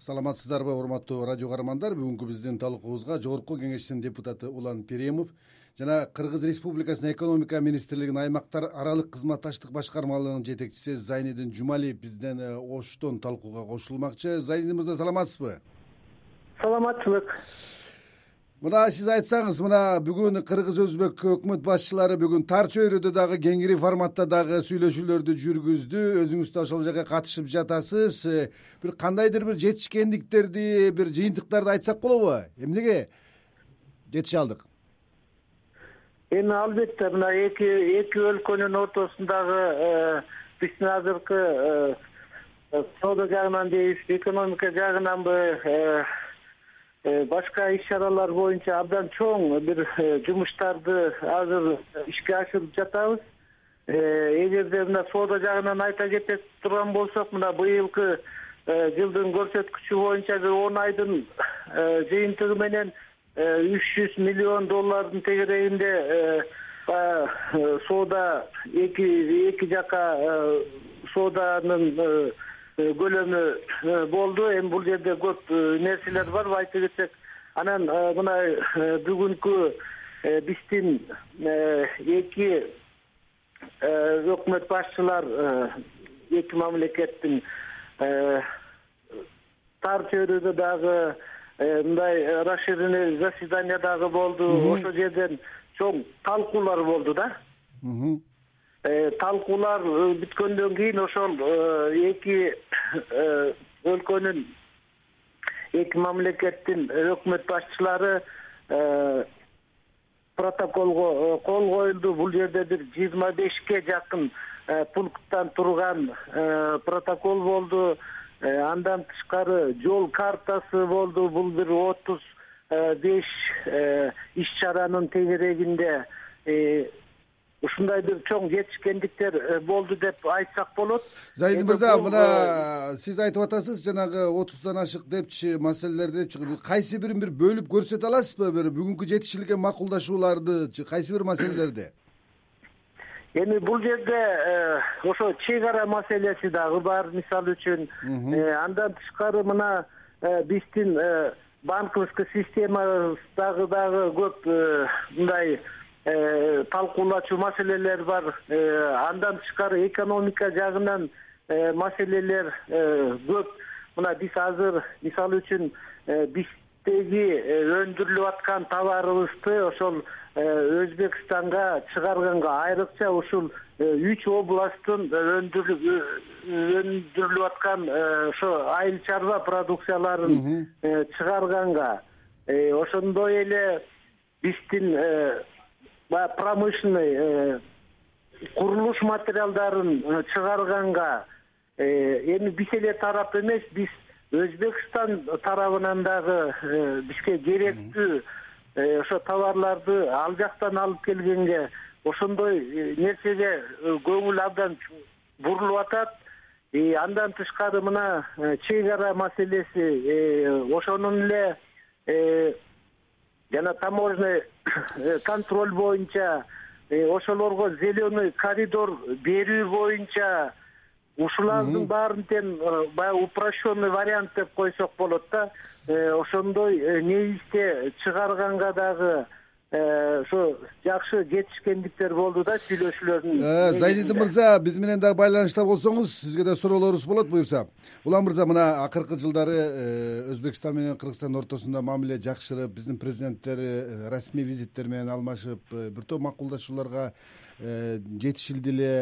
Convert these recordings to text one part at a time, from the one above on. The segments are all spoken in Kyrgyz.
саламатсыздарбы урматтуу радио каармандар? Бүгүнкү биздин талкуубузга жогорку кеңештин депутаты улан периемов жана кыргыз республикасынын экономика министрлигинин аймактар аралык кызматташтык башкармалыгынын жетекчиси зайнидин жумалиев бизден э, оштон талкууга кошулмакчы. Зайнидин мырза саламатсызбы. саламатчылык мына сиз айтсаңыз мына бүгүн кыргыз өзбек өкмөт башчылары бүгүн тар чөйрөдө дагы кеңири форматта дагы сүйлөшүүлөрдү жүргүздү өзүңүз да ошол жерге катышып жатасыз. Э, бир кандайдыр бир жетишкендиктерди бир жыйынтыктарды айтсак болобу? Эмнеге? Жетише алдык. Эми албетте мына эки эки өлкөнүн ортосундагы э, биздин азыркы э, соода жагынан дейбизби экономика жагынанбы башка иш чаралар боюнча абдан чоң бир э, жумуштарды азыр ишке ашырып жатабыз. Э, эгерде мына соода жагынан айта кете турган болсок мына быйылкы жылдын көрсөткүчү боюнча бир он айдын жыйынтыгы менен үч жүз миллион доллардын тегерегинде баягы соода эки эки жака сооданын Э, көлөмү э, болду. Эми бул жерде көп э, нерселер бар. Айта кетсек анан мына бүгүнкү биздин эки өкмөт башчылар эки мамлекеттин тар чөйрөдө дагы мындай расширенный заседание дагы болду. Ошол жерден чоң талкуулар болду да. Э, талкуулар э, бүткөндөн кийин ошол э, эки өлкөнүн эки мамлекеттин өкмөт башчылары протоколго кол коюлду. Бул жерде бир жыйырма бешке жакын пункттан турган протокол болду. Андан тышкары жол картасы болду. Бул бир отуз беш иш чаранын тегерегинде ушундай бир чоң жетишкендиктер э, болду деп айтсак болот. Зайди мырза мына сиз айтып атасыз жанагы отуздан ашык депчи маселелер депчи кайсы бирин бир бөлүп көрсөтө аласызбы? Бир бүгүнкү жетишилген макулдашуулардычы кайсы бир маселелерди эми бул жерде э, ошо чек ара маселеси дагы бар мисалы үчүн. Э, андан тышкары мына биздин банковский системабыздагы дагы көп мындай Э, талкуулачу маселелер бар. Э, андан тышкары экономика жагынан э, маселелер көп. Мына биз азыр мисалы үчүн биздеги өндүрүлүп аткан товарыбызды ошол өзбекстанга чыгарганга айрыкча ушул үч областтын өндүрүлүп аткан ошо айыл чарба продукцияларын чыгарганга. Ошондой эле биздин баягы промышленный э, курулуш материалдарын э, чыгарганга э, эми биз эле тарап эмес биз өзбекстан тарабынан дагы бизге керектүү ошо товарларды ал жактан алып келгенге ошондой нерсеге көңүл абдан бурулуп атат. Андан тышкары мына чек ара маселеси ошонун эле жана таможенный э, контроль боюнча э, ошолорго зеленый коридор берүү боюнча ушулардын баарын тең э, баягы упрощенный вариант деп койсок болот да. Ошондой негизде чыгарганга дагы ошо жакшы жетишкендиктер болду да сүйлөшүүлөрдүн э, зайнидин мырза биз менен дагы байланышта болсоңуз сизге да суроолорубуз болот буюрса улан мырза мына акыркы жылдары э, өзбекстан менен кыргызстандын ортосунда мамиле жакшырып биздин президенттери э, расмий визиттер менен алмашып бир топ макулдашууларга жетишилди эле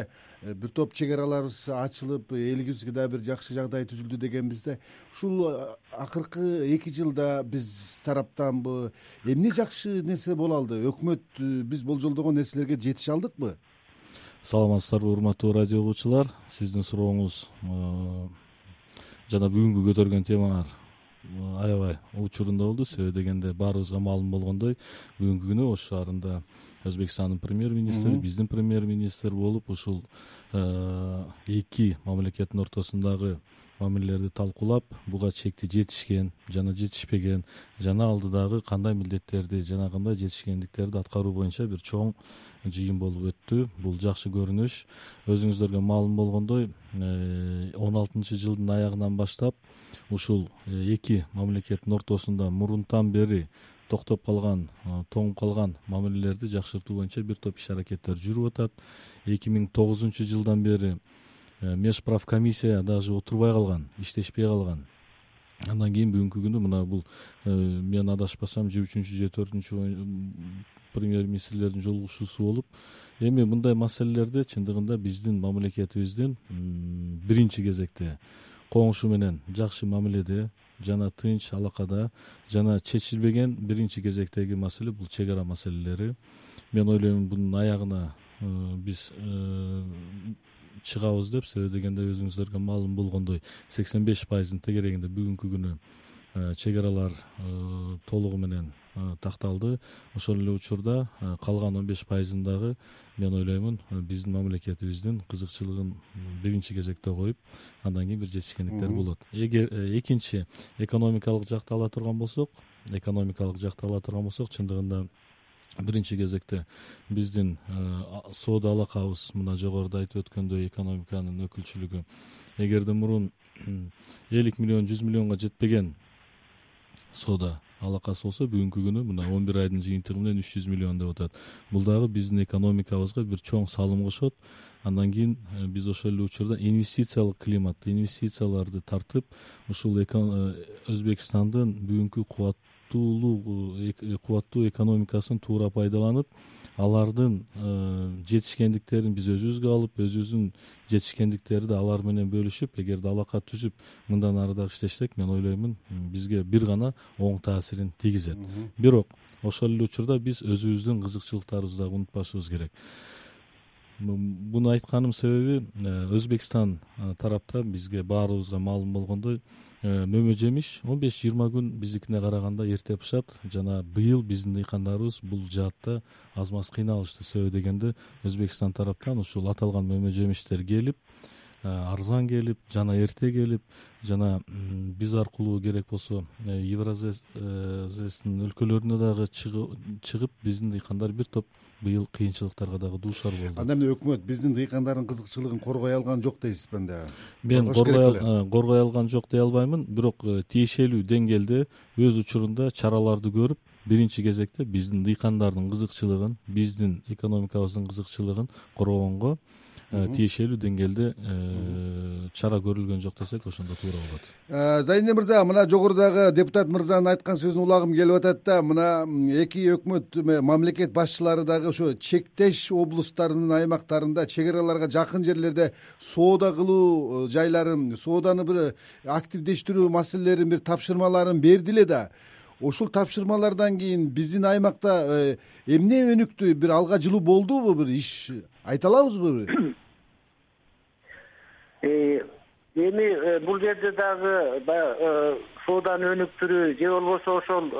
Э, бир топ чек араларыбыз ачылып элибизге дагы бир жакшы жагдай түзүлдү дегенбиз да. Ушул э, акыркы эки жылда биз тараптанбы. Эмне жакшы нерсе боло алды? Өкмөт э, биз болжолдогон нерселерге жетише алдыкпы? Саламатсыздарбы урматтуу радио угуучулар сиздин сурооңуз жана бүгүнкү көтөргөн темаңар аябай учурунда болду. Себеби дегенде баарыбызга маалым болгондой бүгүнкү күнү ош шаарында өзбекстандын премьер министри биздин премьер министр болуп ушул эки мамлекеттин ортосундагы мамилелерди талкуулап буга чекти жетишкен жана жетишпеген жана алдыдагы кандай милдеттерди жана кандай жетишкендиктерди аткаруу боюнча бир чоң жыйын болуп өттү. Бул жакшы көрүнүш. Өзүңүздөргө маалым болгондой э, он алтынчы жылдын аягынан баштап ушул э, эки мамлекеттин ортосунда мурунтан бери токтоп калган тоңуп калган мамилелерди жакшыртуу боюнча бир топ иш аракеттер жүрүп атат. Эки миң тогузунчу жылдан бери Э, межправ комиссия даже отурбай калган иштешпей калган. Андан кийин бүгүнкү күнү мына бул э, мен адашпасам же үчүнчү же төртүнчү премьер министрлердин жолугушуусу болуп эми мындай маселелерди чындыгында биздин мамлекетибиздин биринчи кезекте коңшу менен жакшы мамиледе жана тынч алакада жана чечилбеген биринчи кезектеги маселе бул чек ара маселелери. Мен ойлойм бунун аягына э, биз чыгабыз деп себеби дегенде өзүңүздөргө маалым болгондой. Сексен беш пайыздын тегерегинде бүгүнкү күнү э, чек аралар э, толугу менен э, такталды. Ошол эле учурда калган он беш пайызын дагы мен ойлоймун биздин мамлекетибиздин кызыкчылыгын биринчи кезекте коюп андан кийин бир жетишкендиктер болот. Эгер экинчи экономикалык жакты ала турган болсок экономикалык жакты ала турган болсок чындыгында биринчи кезекте биздин э, соода алакабыз мына жогоруда айтып өткөндөй экономиканын өкүлчүлүгү эгерде мурун элүү миллион жүз миллионго жетпеген соода алакасы болсо бүгүнкү күнү мына он бир айдын жыйынтыгы менен үч жүз миллион деп атат. Бул дагы биздин экономикабызга бир чоң салым кошот андан кийин э, биз ошол эле учурда инвестициялык климатты инвестицияларды тартып ушул э, өзбекстандын бүгүнкү кубат кубаттуу экономикасын туура пайдаланып алардын э, жетишкендиктерин биз өзүбүзгө алып өзүбүздүн жетишкендиктерди алар менен бөлүшүп эгерде алака түзүп мындан ары дагы иштешсек мен ойлоймун бизге бир гана оң таасирин тийгизет. Бирок ошол эле учурда биз өзүбүздүн кызыкчылыктарыбызды дагы унутпашыбыз керек. Буну айтканымдын себеби э, өзбекстан э, тарапта бизге баарыбызга маалым болгондой э, мөмө жемиш он беш жыйырма күн биздикине караганда эрте бышат жана быйыл биздин дыйкандарыбыз бул жаатта аз маз кыйналышты. Себеби дегенде өзбекстан тараптан ушул аталган мөмө жемиштер келип арзан келип жана эрте келип жана биз аркылуу керек болсо евразэстин өлкөлөрүнө дагы чыгып биздин дыйкандар бир топ быйыл кыйынчылыктарга дагы дуушар болду. Анда эмне өкмөт биздин дыйкандардын кызыкчылыгын коргой алган жок дейсизби анда мен коргой алган жок дей албаймын. Бирок э, тиешелүү деңгээлде өз учурунда чараларды көрүп биринчи кезекте биздин дыйкандардын кызыкчылыгын биздин экономикабыздын кызыкчылыгын коргогонго Э, тиешелүү деңгээлде э, чара көрүлгөн жок десек ошондо туура болот. Э, зайнине мырза мына жогорудагы депутат мырзанын айткан сөзүн улагым келип атат да мына эки өкмөт мамлекет башчылары дагы ошо чектеш облустарынын аймактарында чек араларга жакын жерлерде соода кылуу жайларын сооданы бир активдештирүү маселелерин бир тапшырмаларын берди эле да ушул тапшырмалардан кийин биздин аймакта эмне өнүктү бир алга жылуу болдубу бир иш айта алабызбы Э, эми э, бул жерде дагы баягы э, сооданы өнүктүрүү же болбосо ошол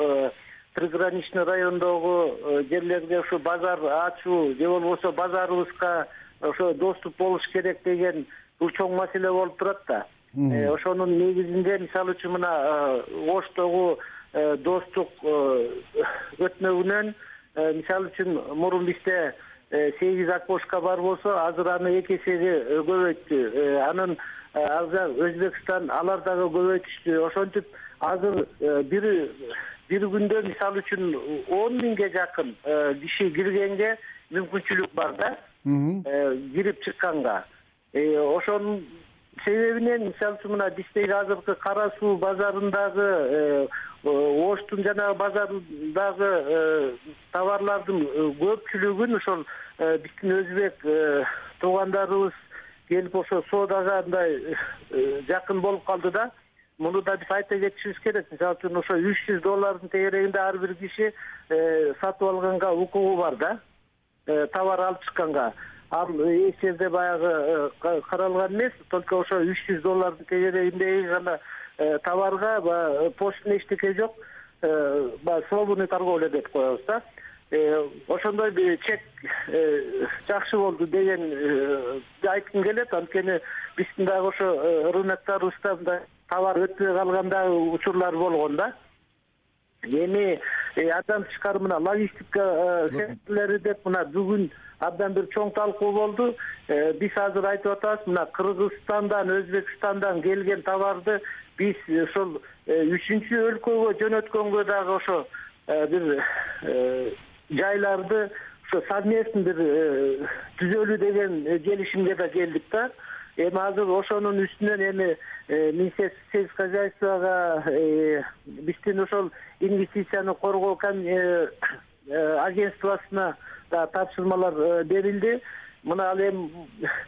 приграничный райондогу жерлерге ушу базар ачуу же болбосо базарыбызга ошо доступ болуш керек деген бул чоң маселе болуп турат да. Ошонун негизинде мисалы үчүн мына оштогу достук өтмөгүнөн мисалы үчүн мурун бизде Э, сегиз окошко бар болсо азыр аны эки эсеге э, көбөйттү э, анан жак өзбекстан алар дагы көбөйтүштү. Ошентип азыр бир бир күндө мисалы үчүн он миңге жакын киши киргенге мүмкүнчүлүк бар да. Кирип чыкканга. Ошонун себебинен мисалы үчүн мына биздеги азыркы кара суу базарындагы Э, оштун жанагы базарындагы э, товарлардын э, көпчүлүгүн ошол биздин өзбек туугандарыбыз келип ошо соодага мындай жакын болуп калды да. Муну да биз айта кетишибиз керек. Мисалы үчүн ошо үч жүз доллардын тегерегинде ар бир киши сатып алганга укугу бар да. Товар алып чыкканга ал эч жерде баягы каралган эмес только ошо үч жүз доллардын тегерегиндеги гана Э, товарга баягы пошлина эчтеке жок э, баягы свободный торговля деп коебуз да. Ошондой бир чек жакшы болду деген айткым келет. Анткени биздин дагы ошо рыноктарыбызда мындай товар өтпөй калган дагы учурлар болгон да. Эми андан тышкары мына логистика секторлори деп мына бүгүн абдан бир чоң талкуу болду. Биз азыр айтып атабыз мына кыргызстандан өзбекстандан келген товарды биз ошол үчүнчү өлкөгө жөнөткөнгө дагы ошо бир жайларды ошо совместный бир түзөлү деген келишимге да келдик да. Эми азыр ошонун үстүнөн эми министерство сельского хозяйствога биздин ошол инвестицияны коргоо агентствосуна тапшырмалар берилди. Мына ал эми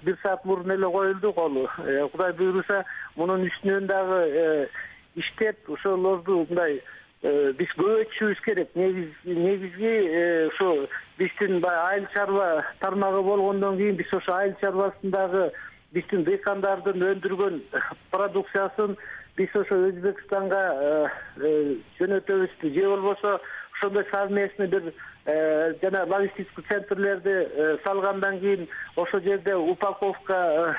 бир саат мурун эле коюлду колу. Кудай буйруса мунун үстүнөн дагы иштеп ошолорду мындай биз көбөйтүшүбүз керек. Негизги ушу биздин баягы айыл чарба тармагы болгондон кийин биз ошо айыл чарбасындагы биздин дыйкандардын өндүргөн продукциясын биз ошо өзбекстанга жөнөтөбүз. Же болбосо ошондой совместный бир жана логистический центрлерди салгандан кийин ошол жерде упаковканы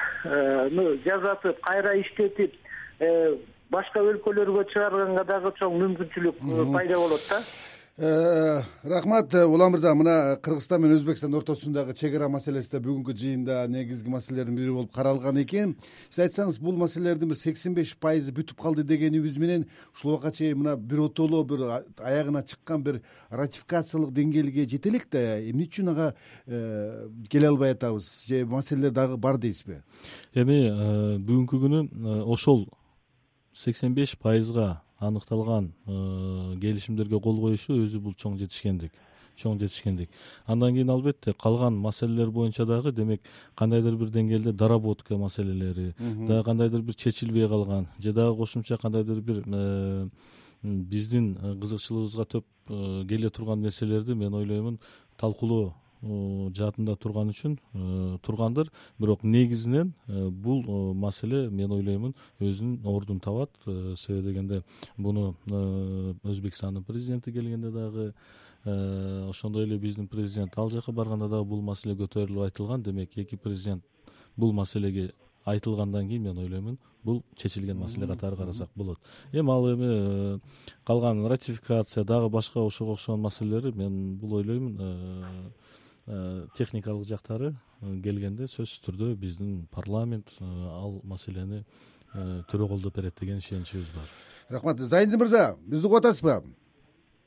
жасатып кайра иштетип башка өлкөлөргө чыгарганга дагы чоң мүмкүнчүлүк пайда болот да? э, рахмат улан мырза. Мына кыргызстан менен өзбекстан ортосундагы чек ара маселеси да бүгүнкү жыйында негизги маселелердин бири болуп каралган экен. Сиз айтсаңыз бул маселелердин бир сексен беш пайызы бүтүп калды дегенибиз менен ушул убакка чейин мына биротоло бир аягына чыккан бир ратификациялык деңгээлге жете элек да эмне үчүн ага э, келе албай атабыз? Же маселелер дагы бар дейсизби? Эми э, бүгүнкү күнү ошол сексен беш пайызга аныкталган э, келишимдерге кол коюшу өзү бул чоң жетишкендик чоң жетишкендик. Андан кийин албетте калган маселелер боюнча дагы демек кандайдыр бир деңгээлде доработка маселелери дагы кандайдыр бир чечилбей калган же дагы кошумча кандайдыр бир э, биздин э, кызыкчылыгыбызга төп келе турган нерселерди мен ойлоймун талкуулоо жаатында турган үчүн э, тургандыр. Бирок негизинен э, бул э, маселе мен ойлоймун өзүнүн ордун табат. Себеби дегенде буну өзбекстандын президенти келгенде дагы ошондой эле биздин президент ал жака барганда дагы бул маселе көтөрүлүп айтылган. Демек эки президент бул маселеге айтылгандан кийин мен ойлоймун бул чечилген маселе катары карасак болот. Эми ал эми калган ратификация дагы башка ошого окшогон маселелери мен бул ойлоймун техникалык жактары э, келгенде сөзсүз түрдө биздин парламент э, ал маселени төрө колдоп берет деген ишеничибиз бар. Рахмат. Зайнидин мырза бизди угуп атасызбы?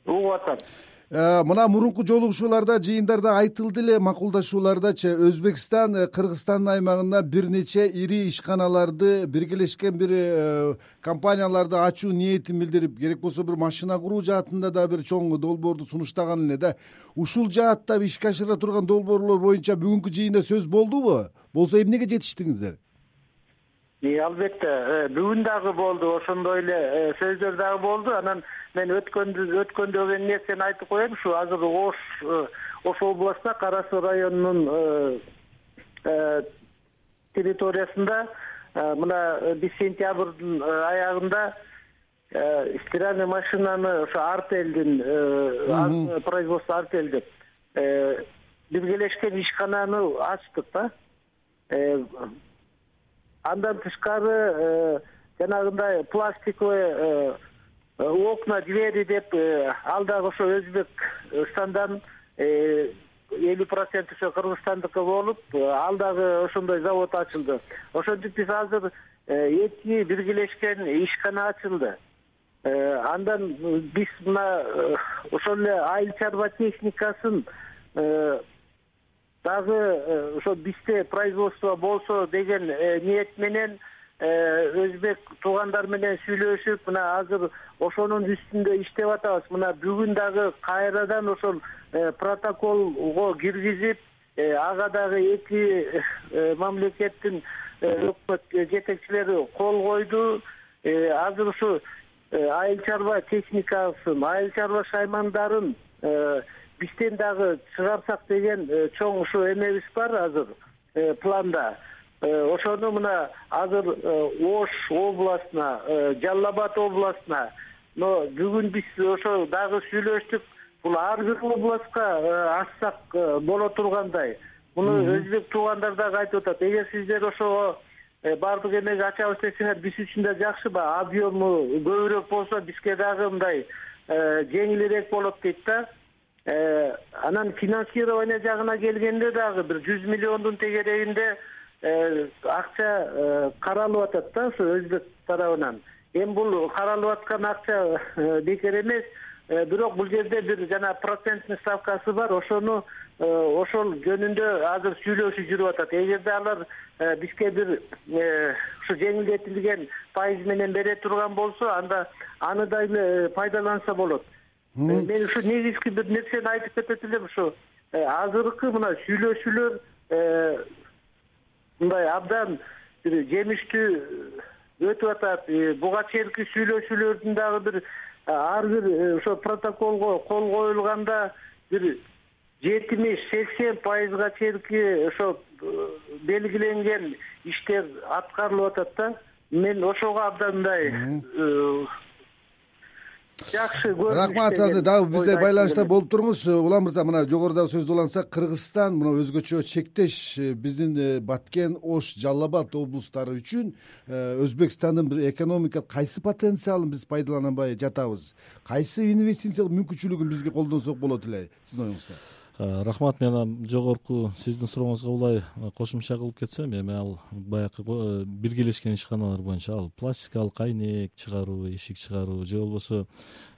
Угуп атам Э, мына мурунку жолугушууларда жыйындарда айтылды эле макулдашуулардачы өзбекстан э, кыргызстандын аймагына бир нече ири ишканаларды биргелешкен бир э, компанияларды ачуу ниетин билдирип керек болсо бир машина куруу жаатында да бир чоң долбоорду сунуштаган эле да. Ушул жаатта ишке ашыра турган долбоорлор боюнча бүгүнкү жыйында сөз болдубу? Болсо эмнеге жетиштиңиздер албетте бүгүн дагы болду ошондой эле сөздөр дагы болду. Анан мен өткөндү өткөндөгү нерсени айтып коеюн ушу азыр ош э, ош областына кара суу районунун э, э, территориясында мына биз сентябрдын аягында стиральный машинаны ошо артелдин производство артель деп биргелешкен ишкананы ачтык да андан тышкары жанагындай пластиковый Э, окна двери деп э, ал дагы ошо өзбекстандан э, элүү процент ошо кыргызстандыкы болуп ал дагы ошондой завод ачылды. Ошентип биз азыр эки биргелешкен ишкана ачылды. Андан биз мына ошол эле айыл чарба техникасын дагы ошо бизде производство болсо деген ниет менен өзбек туугандар менен сүйлөшүп мына азыр ошонун үстүндө иштеп атабыз. Мына бүгүн дагы кайрадан ошол э, протоколго киргизип э, ага дагы эки э, мамлекеттин өкмөт жетекчилери кол койду. Азыр ушу айыл чарба техникасын айыл чарба шаймандарын бизден дагы чыгарсак деген чоң ушу эмебиз бар азыр планда. Ошону мына азыр ош областына жалал абад областына но бүгүн биз ошо дагы сүйлөштүк бул ар бир областка ачсак боло тургандай. Муну өзбек туугандар дагы айтып атат эгер сиздер ошого баардык эмеге ачабыз десеңер биз үчүн да жакшы баягы объему көбүрөөк болсо бизге дагы мындай жеңилирээк болот дейт да анан финансирование жагына келгенде дагы бир жүз миллиондун тегерегинде акча каралып атат да ушу өзбек тарабынан. Эми бул каралып аткан акча бекер эмес. Бирок бул жерде бир жана процентный ставкасы бар. Ошону ошол жөнүндө азыр сүйлөшүү жүрүп атат. Эгерде алар бизге бир ушу жеңилдетилген пайыз менен бере турган болсо анда аны дагы пайдаланса болот мен ушу негизги бир нерсени айтып кетет элем ушу азыркы мына сүйлөшүүлөр мындай абдан бир жемиштүү өтүп атат буга чейинки сүйлөшүүлөрдүн дагы бир ар бир ошо протоколго кол коюлганда бир жетимиш сексен пайызга чейинки ошо белгиленген иштер аткарылып атат да. Мен ошого абдан мындай жакшы рахмат дагы бизде байланышта болуп туруңуз. Улан мырза мына жогорудагы сөздү улантсак кыргызстан мына өзгөчө чектеш э, биздин э, баткен ош жалал абад облустары үчүн э, өзбекстандын бир экономикалык кайсы потенциалын биз пайдалана албай жатабыз? Кайсы инвестициялык мүмкүнчүлүгүн бизге колдонсок болот эле? Сиздин оюңузда рахмат мен анан жогорку сиздин сурооңузга улай э, кошумча кылып кетсем эми ал баягы э, биргелешкен ишканалар боюнча ал пластикалык айнек чыгаруу эшик чыгаруу же болбосо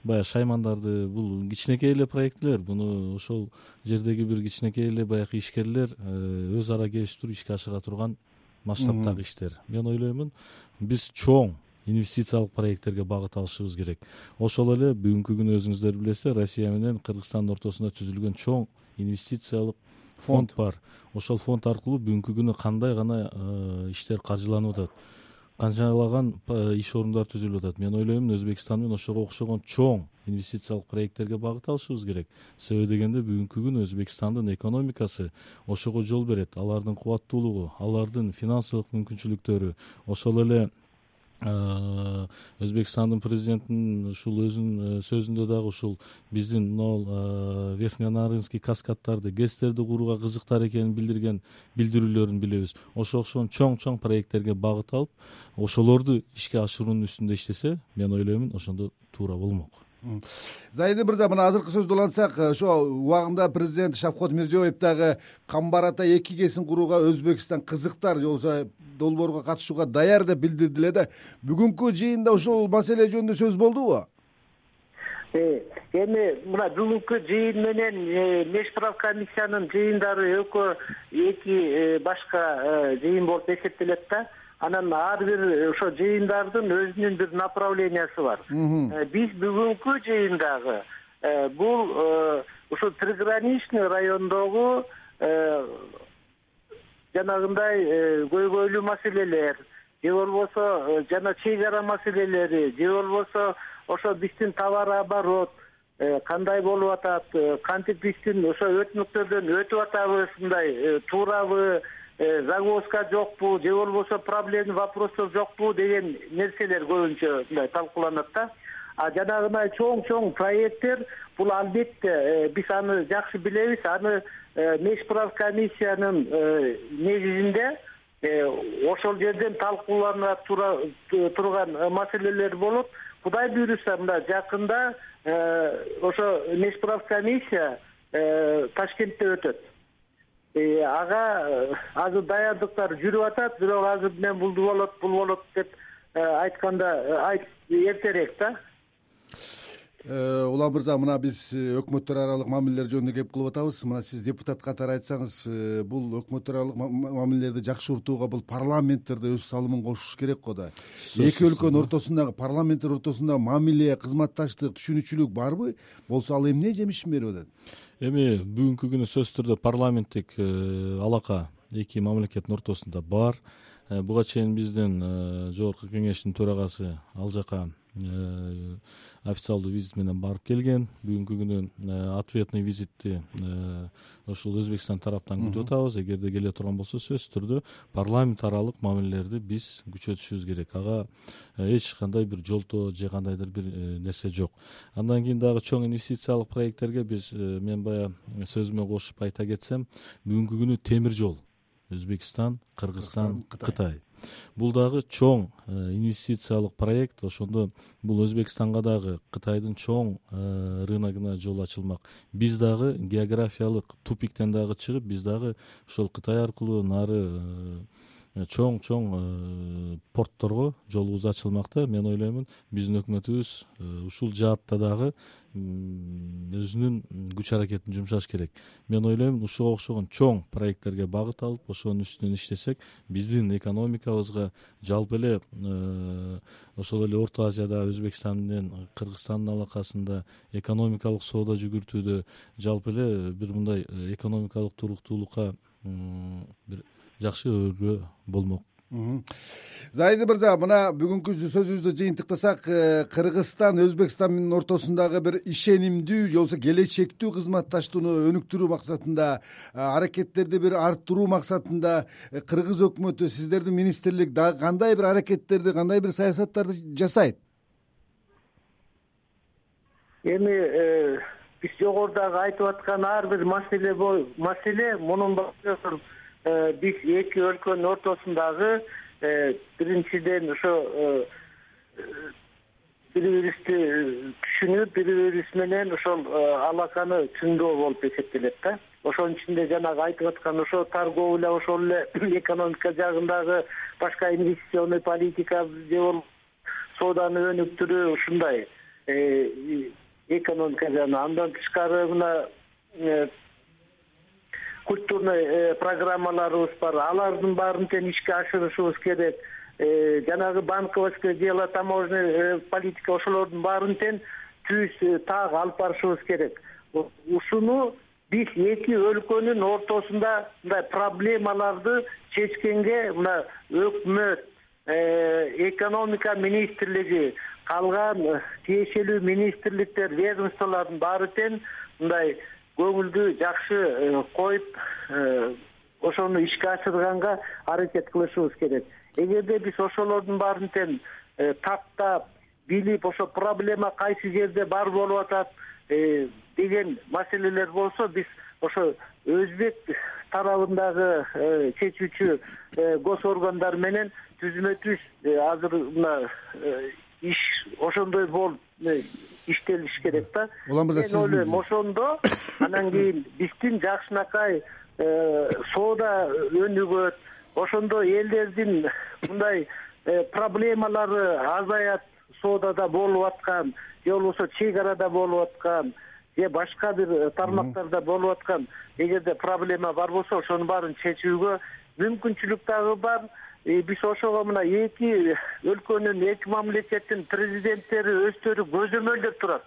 баягы шаймандарды бул кичинекей эле проектилер муну ошол жердеги бир кичинекей эле баягы ишкерлер өз ара келишип ишке ашыра турган масштабтагы иштер. Мен ойлоймун биз чоң инвестициялык проекттерге багыт алышыбыз керек. Ошол эле бүгүнкү күнү өзүңүздөр билесиздер россия менен кыргызстандын ортосунда түзүлгөн чоң инвестициялык фонд. бар. Ошол фонд аркылуу бүгүнкү күнү кандай гана э, иштер каржыланып атат. Канчалаган э, иш орундар түзүлүп атат. Мен ойлоймун өзбекстан менен ошого окшогон чоң инвестициялык проекттерге багыт алышыбыз керек. Себеби дегенде бүгүнкү күнү өзбекстандын экономикасы ошого жол берет. Алардын кубаттуулугу алардын финансылык мүмкүнчүлүктөрү ошол эле өзбекстандын президентинин ушул өзүнүн э, сөзүндө дагы ушул биздин могул э, верхненарынский каскаддарды гэстерди курууга кызыктар экенин билдирген билдирүүлөрүн билебиз. Ошого окшогон чоң чоң проекттерге багыт алып ошолорду ишке ашыруунун үстүндө иштесе мен ойлоймун ошондо туура болмок заидин мырза мына азыркы сөздү улантсак ошо убагында президент шавкот мирзиеев дагы камбар ата эки кесин курууга өзбекстан кызыктар же болбосо долбоорго катышууга даяр деп билдирди эле да. Бүгүнкү жыйында ушул маселе жөнүндө сөз болдубу? Э, эми мына бүгүнкү жыйын менен э, мешправ комиссиянын жыйындары экөө эки э, башка жыйын болуп эсептелет да анан ар бир ошо жыйындардын өзүнүн бир направлениясы бар. Э, биз бүгүнкү жыйындагы э, бул э, ушул приграничный райондогу жанагындай көйгөйлүү маселелер же болбосо жана чек ара маселелери же болбосо ошо биздин товар оборот кандай болуп атат кантип биздин ошо өтмөктөрдөн өтүп атабыз мындай туурабы Э, загвозка жокпу же болбосо проблемный вопростор жокпу деген нерселер көбүнчө мындай талкууланат да. А жанагындай чоң чоң проекттер бул албетте э, биз аны жакшы билебиз. Аны э, мешправ комиссиянын негизинде ошол жерден талкуулана турган маселелер болот кудай буюрса мына жакында ошо мешправ комиссия ташкентте өтөт ага э, азыр даярдыктар жүрүп атат бирок азыр мен бул болот бул болот деп э, айтканда эртерээк да улан мырза мына биз өкмөттөр аралык мамилелер жөнүндө кеп кылып атабыз. Мына сиз депутат катары айтсаңыз бул өкмөттөр аралык мамилелерди жакшыртууга бул парламенттер да өз салымын кошуш керек го да. Эки өлкөнүн ортосундагы парламенттер ортосунда мамиле кызматташтык түшүнүүчүлүк барбы? Болсо ал эмне жемишин берип атат? Эми бүгүнкү күнү сөзсүз түрдө парламенттик э, алака эки мамлекеттин ортосунда бар буга чейин биздин жогорку кеңештин төрагасы ал жака Э, официалдуу визит менен барып келген. Бүгүнкү күнү э, ответный визитти э, ушул өзбекстан тараптан күтүп атабыз. Эгерде келе турган болсо сөзсүз түрдө парламент аралык мамилелерди биз күчөтүшүбүз керек. Ага эч кандай бир жолтоо же кандайдыр бир нерсе жок. Андан кийин дагы чоң инвестициялык проекттерге биз мен баягы сөзүмө кошуп айта кетсем бүгүнкү күнү темир жол өзбекстан кыргызстан кытай. Бул дагы чоң э, инвестициялык проект. Ошондо бул өзбекстанга дагы кытайдын чоң э, рыногуна жол ачылмак. Биз дагы географиялык тупиктен дагы чыгып биз дагы ошол кытай аркылуу нары э, чоң чоң портторго жолубуз ачылмак да мен ойлоймун биздин өкмөтүбүз ушул жаатта дагы өзүнүн күч аракетин жумшаш керек. Мен ойлоймун ушуга окшогон чоң проекттерге багыт алып ошонун үстүнөн иштесек биздин экономикабызга жалпы эле э, ошол эле орто азияда өзбекстан менен кыргызстандын алакасында экономикалык соода жүгүртүүдө жалпы эле бир мындай э, экономикалык туруктуулукка бир жакшы өбөлгө болмок. Зайди мырза мына бүгүнкү сөзүбүздү жыйынтыктасак э, кыргызстан өзбекстан менен ортосундагы бир ишенимдүү же болбосо келечектүү кызматташтууну өнүктүрүү максатында э, аракеттерди бир арттыруу максатында э, кыргыз өкмөтү сиздердин министрлик дагы кандай бир аракеттерди кандай бир саясаттарды жасайт? Эми биз жогорудагы айтып аткан ар бир маселе маселе мунун баары Э, биз эки өлкөнүн ортосундагы э, биринчиден ошо э, бири бирибизди түшүнүп бири бирибиз менен ошол алаканы чыңдоо болуп эсептелет да. Ошонун ичинде жанагы айтып аткан ошо торговля ошол эле экономика жагындагы башка инвестиционный политика же болбосо сооданы өнүктүрүү ушундай. Экономика жагынан андан тышкары мына культурный э, программаларыбыз бар. Алардын баарын тең ишке ашырышыбыз керек. Э, жанагы банковский дело таможенный э, политика ошолордун баарын тең түз так алып барышыбыз керек. Ушуну биз эки өлкөнүн ортосунда мындай проблемаларды чечкенге мына өкмөт экономика министрлиги калган тиешелүү министрликтер ведомстволордун баары тең мындай көңүлдү жакшы э, коюп э, ошону ишке ашырганга аракет кылышыбыз керек. Эгерде биз ошолордун баарын тең э, тактап билип ошо проблема кайсы жерде бар болуп атат деген маселелер болсо биз ошо өзбек тарабындагы чечүүчү гос органдар менен түзмө түз азыр мына иш ошондой болуп иштелиш керек да. Улан мырза мен ойлойм ошондо анан кийин биздин жакшынакай э, соода өнүгөт ошондо элдердин мындай э, проблемалары азаят соодада болуп аткан же болбосо чек арада болуп аткан же башка бир тармактарда болуп аткан эгерде проблема бар болсо ошонун баарын чечүүгө мүмкүнчүлүк дагы бар. Биз ошого мына эки өлкөнүн эки мамлекеттин президенттери өздөрү көзөмөлдөп турат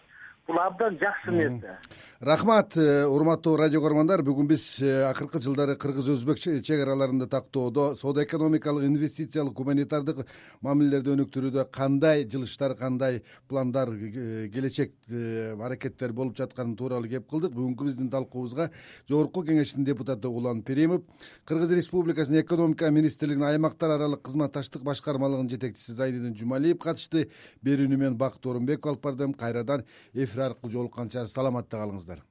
бул абдан жакшы нерсе. Рахмат э, урматтуу радио көрөрмандар бүгүн биз э, акыркы жылдары кыргыз өзбек чек араларында тактоодо соода экономикалык инвестициялык гуманитардык мамилелерди өнүктүрүүдө кандай жылыштар кандай пландар э, келечек аракеттер болуп жатканы тууралуу кеп кылдык. Бүгүнкү биздин талкуубузга жогорку кеңештин депутаты улан перимов кыргыз республикасынын экономика министрлигинин аймактар аралык кызматташтык башкармалыгынын жетекчиси зайнидин жумалиев катышты. Берүүнү мен бакыт орунбеков алып бардым. Кайрадан эфир жолукканча саламатта калыңыздар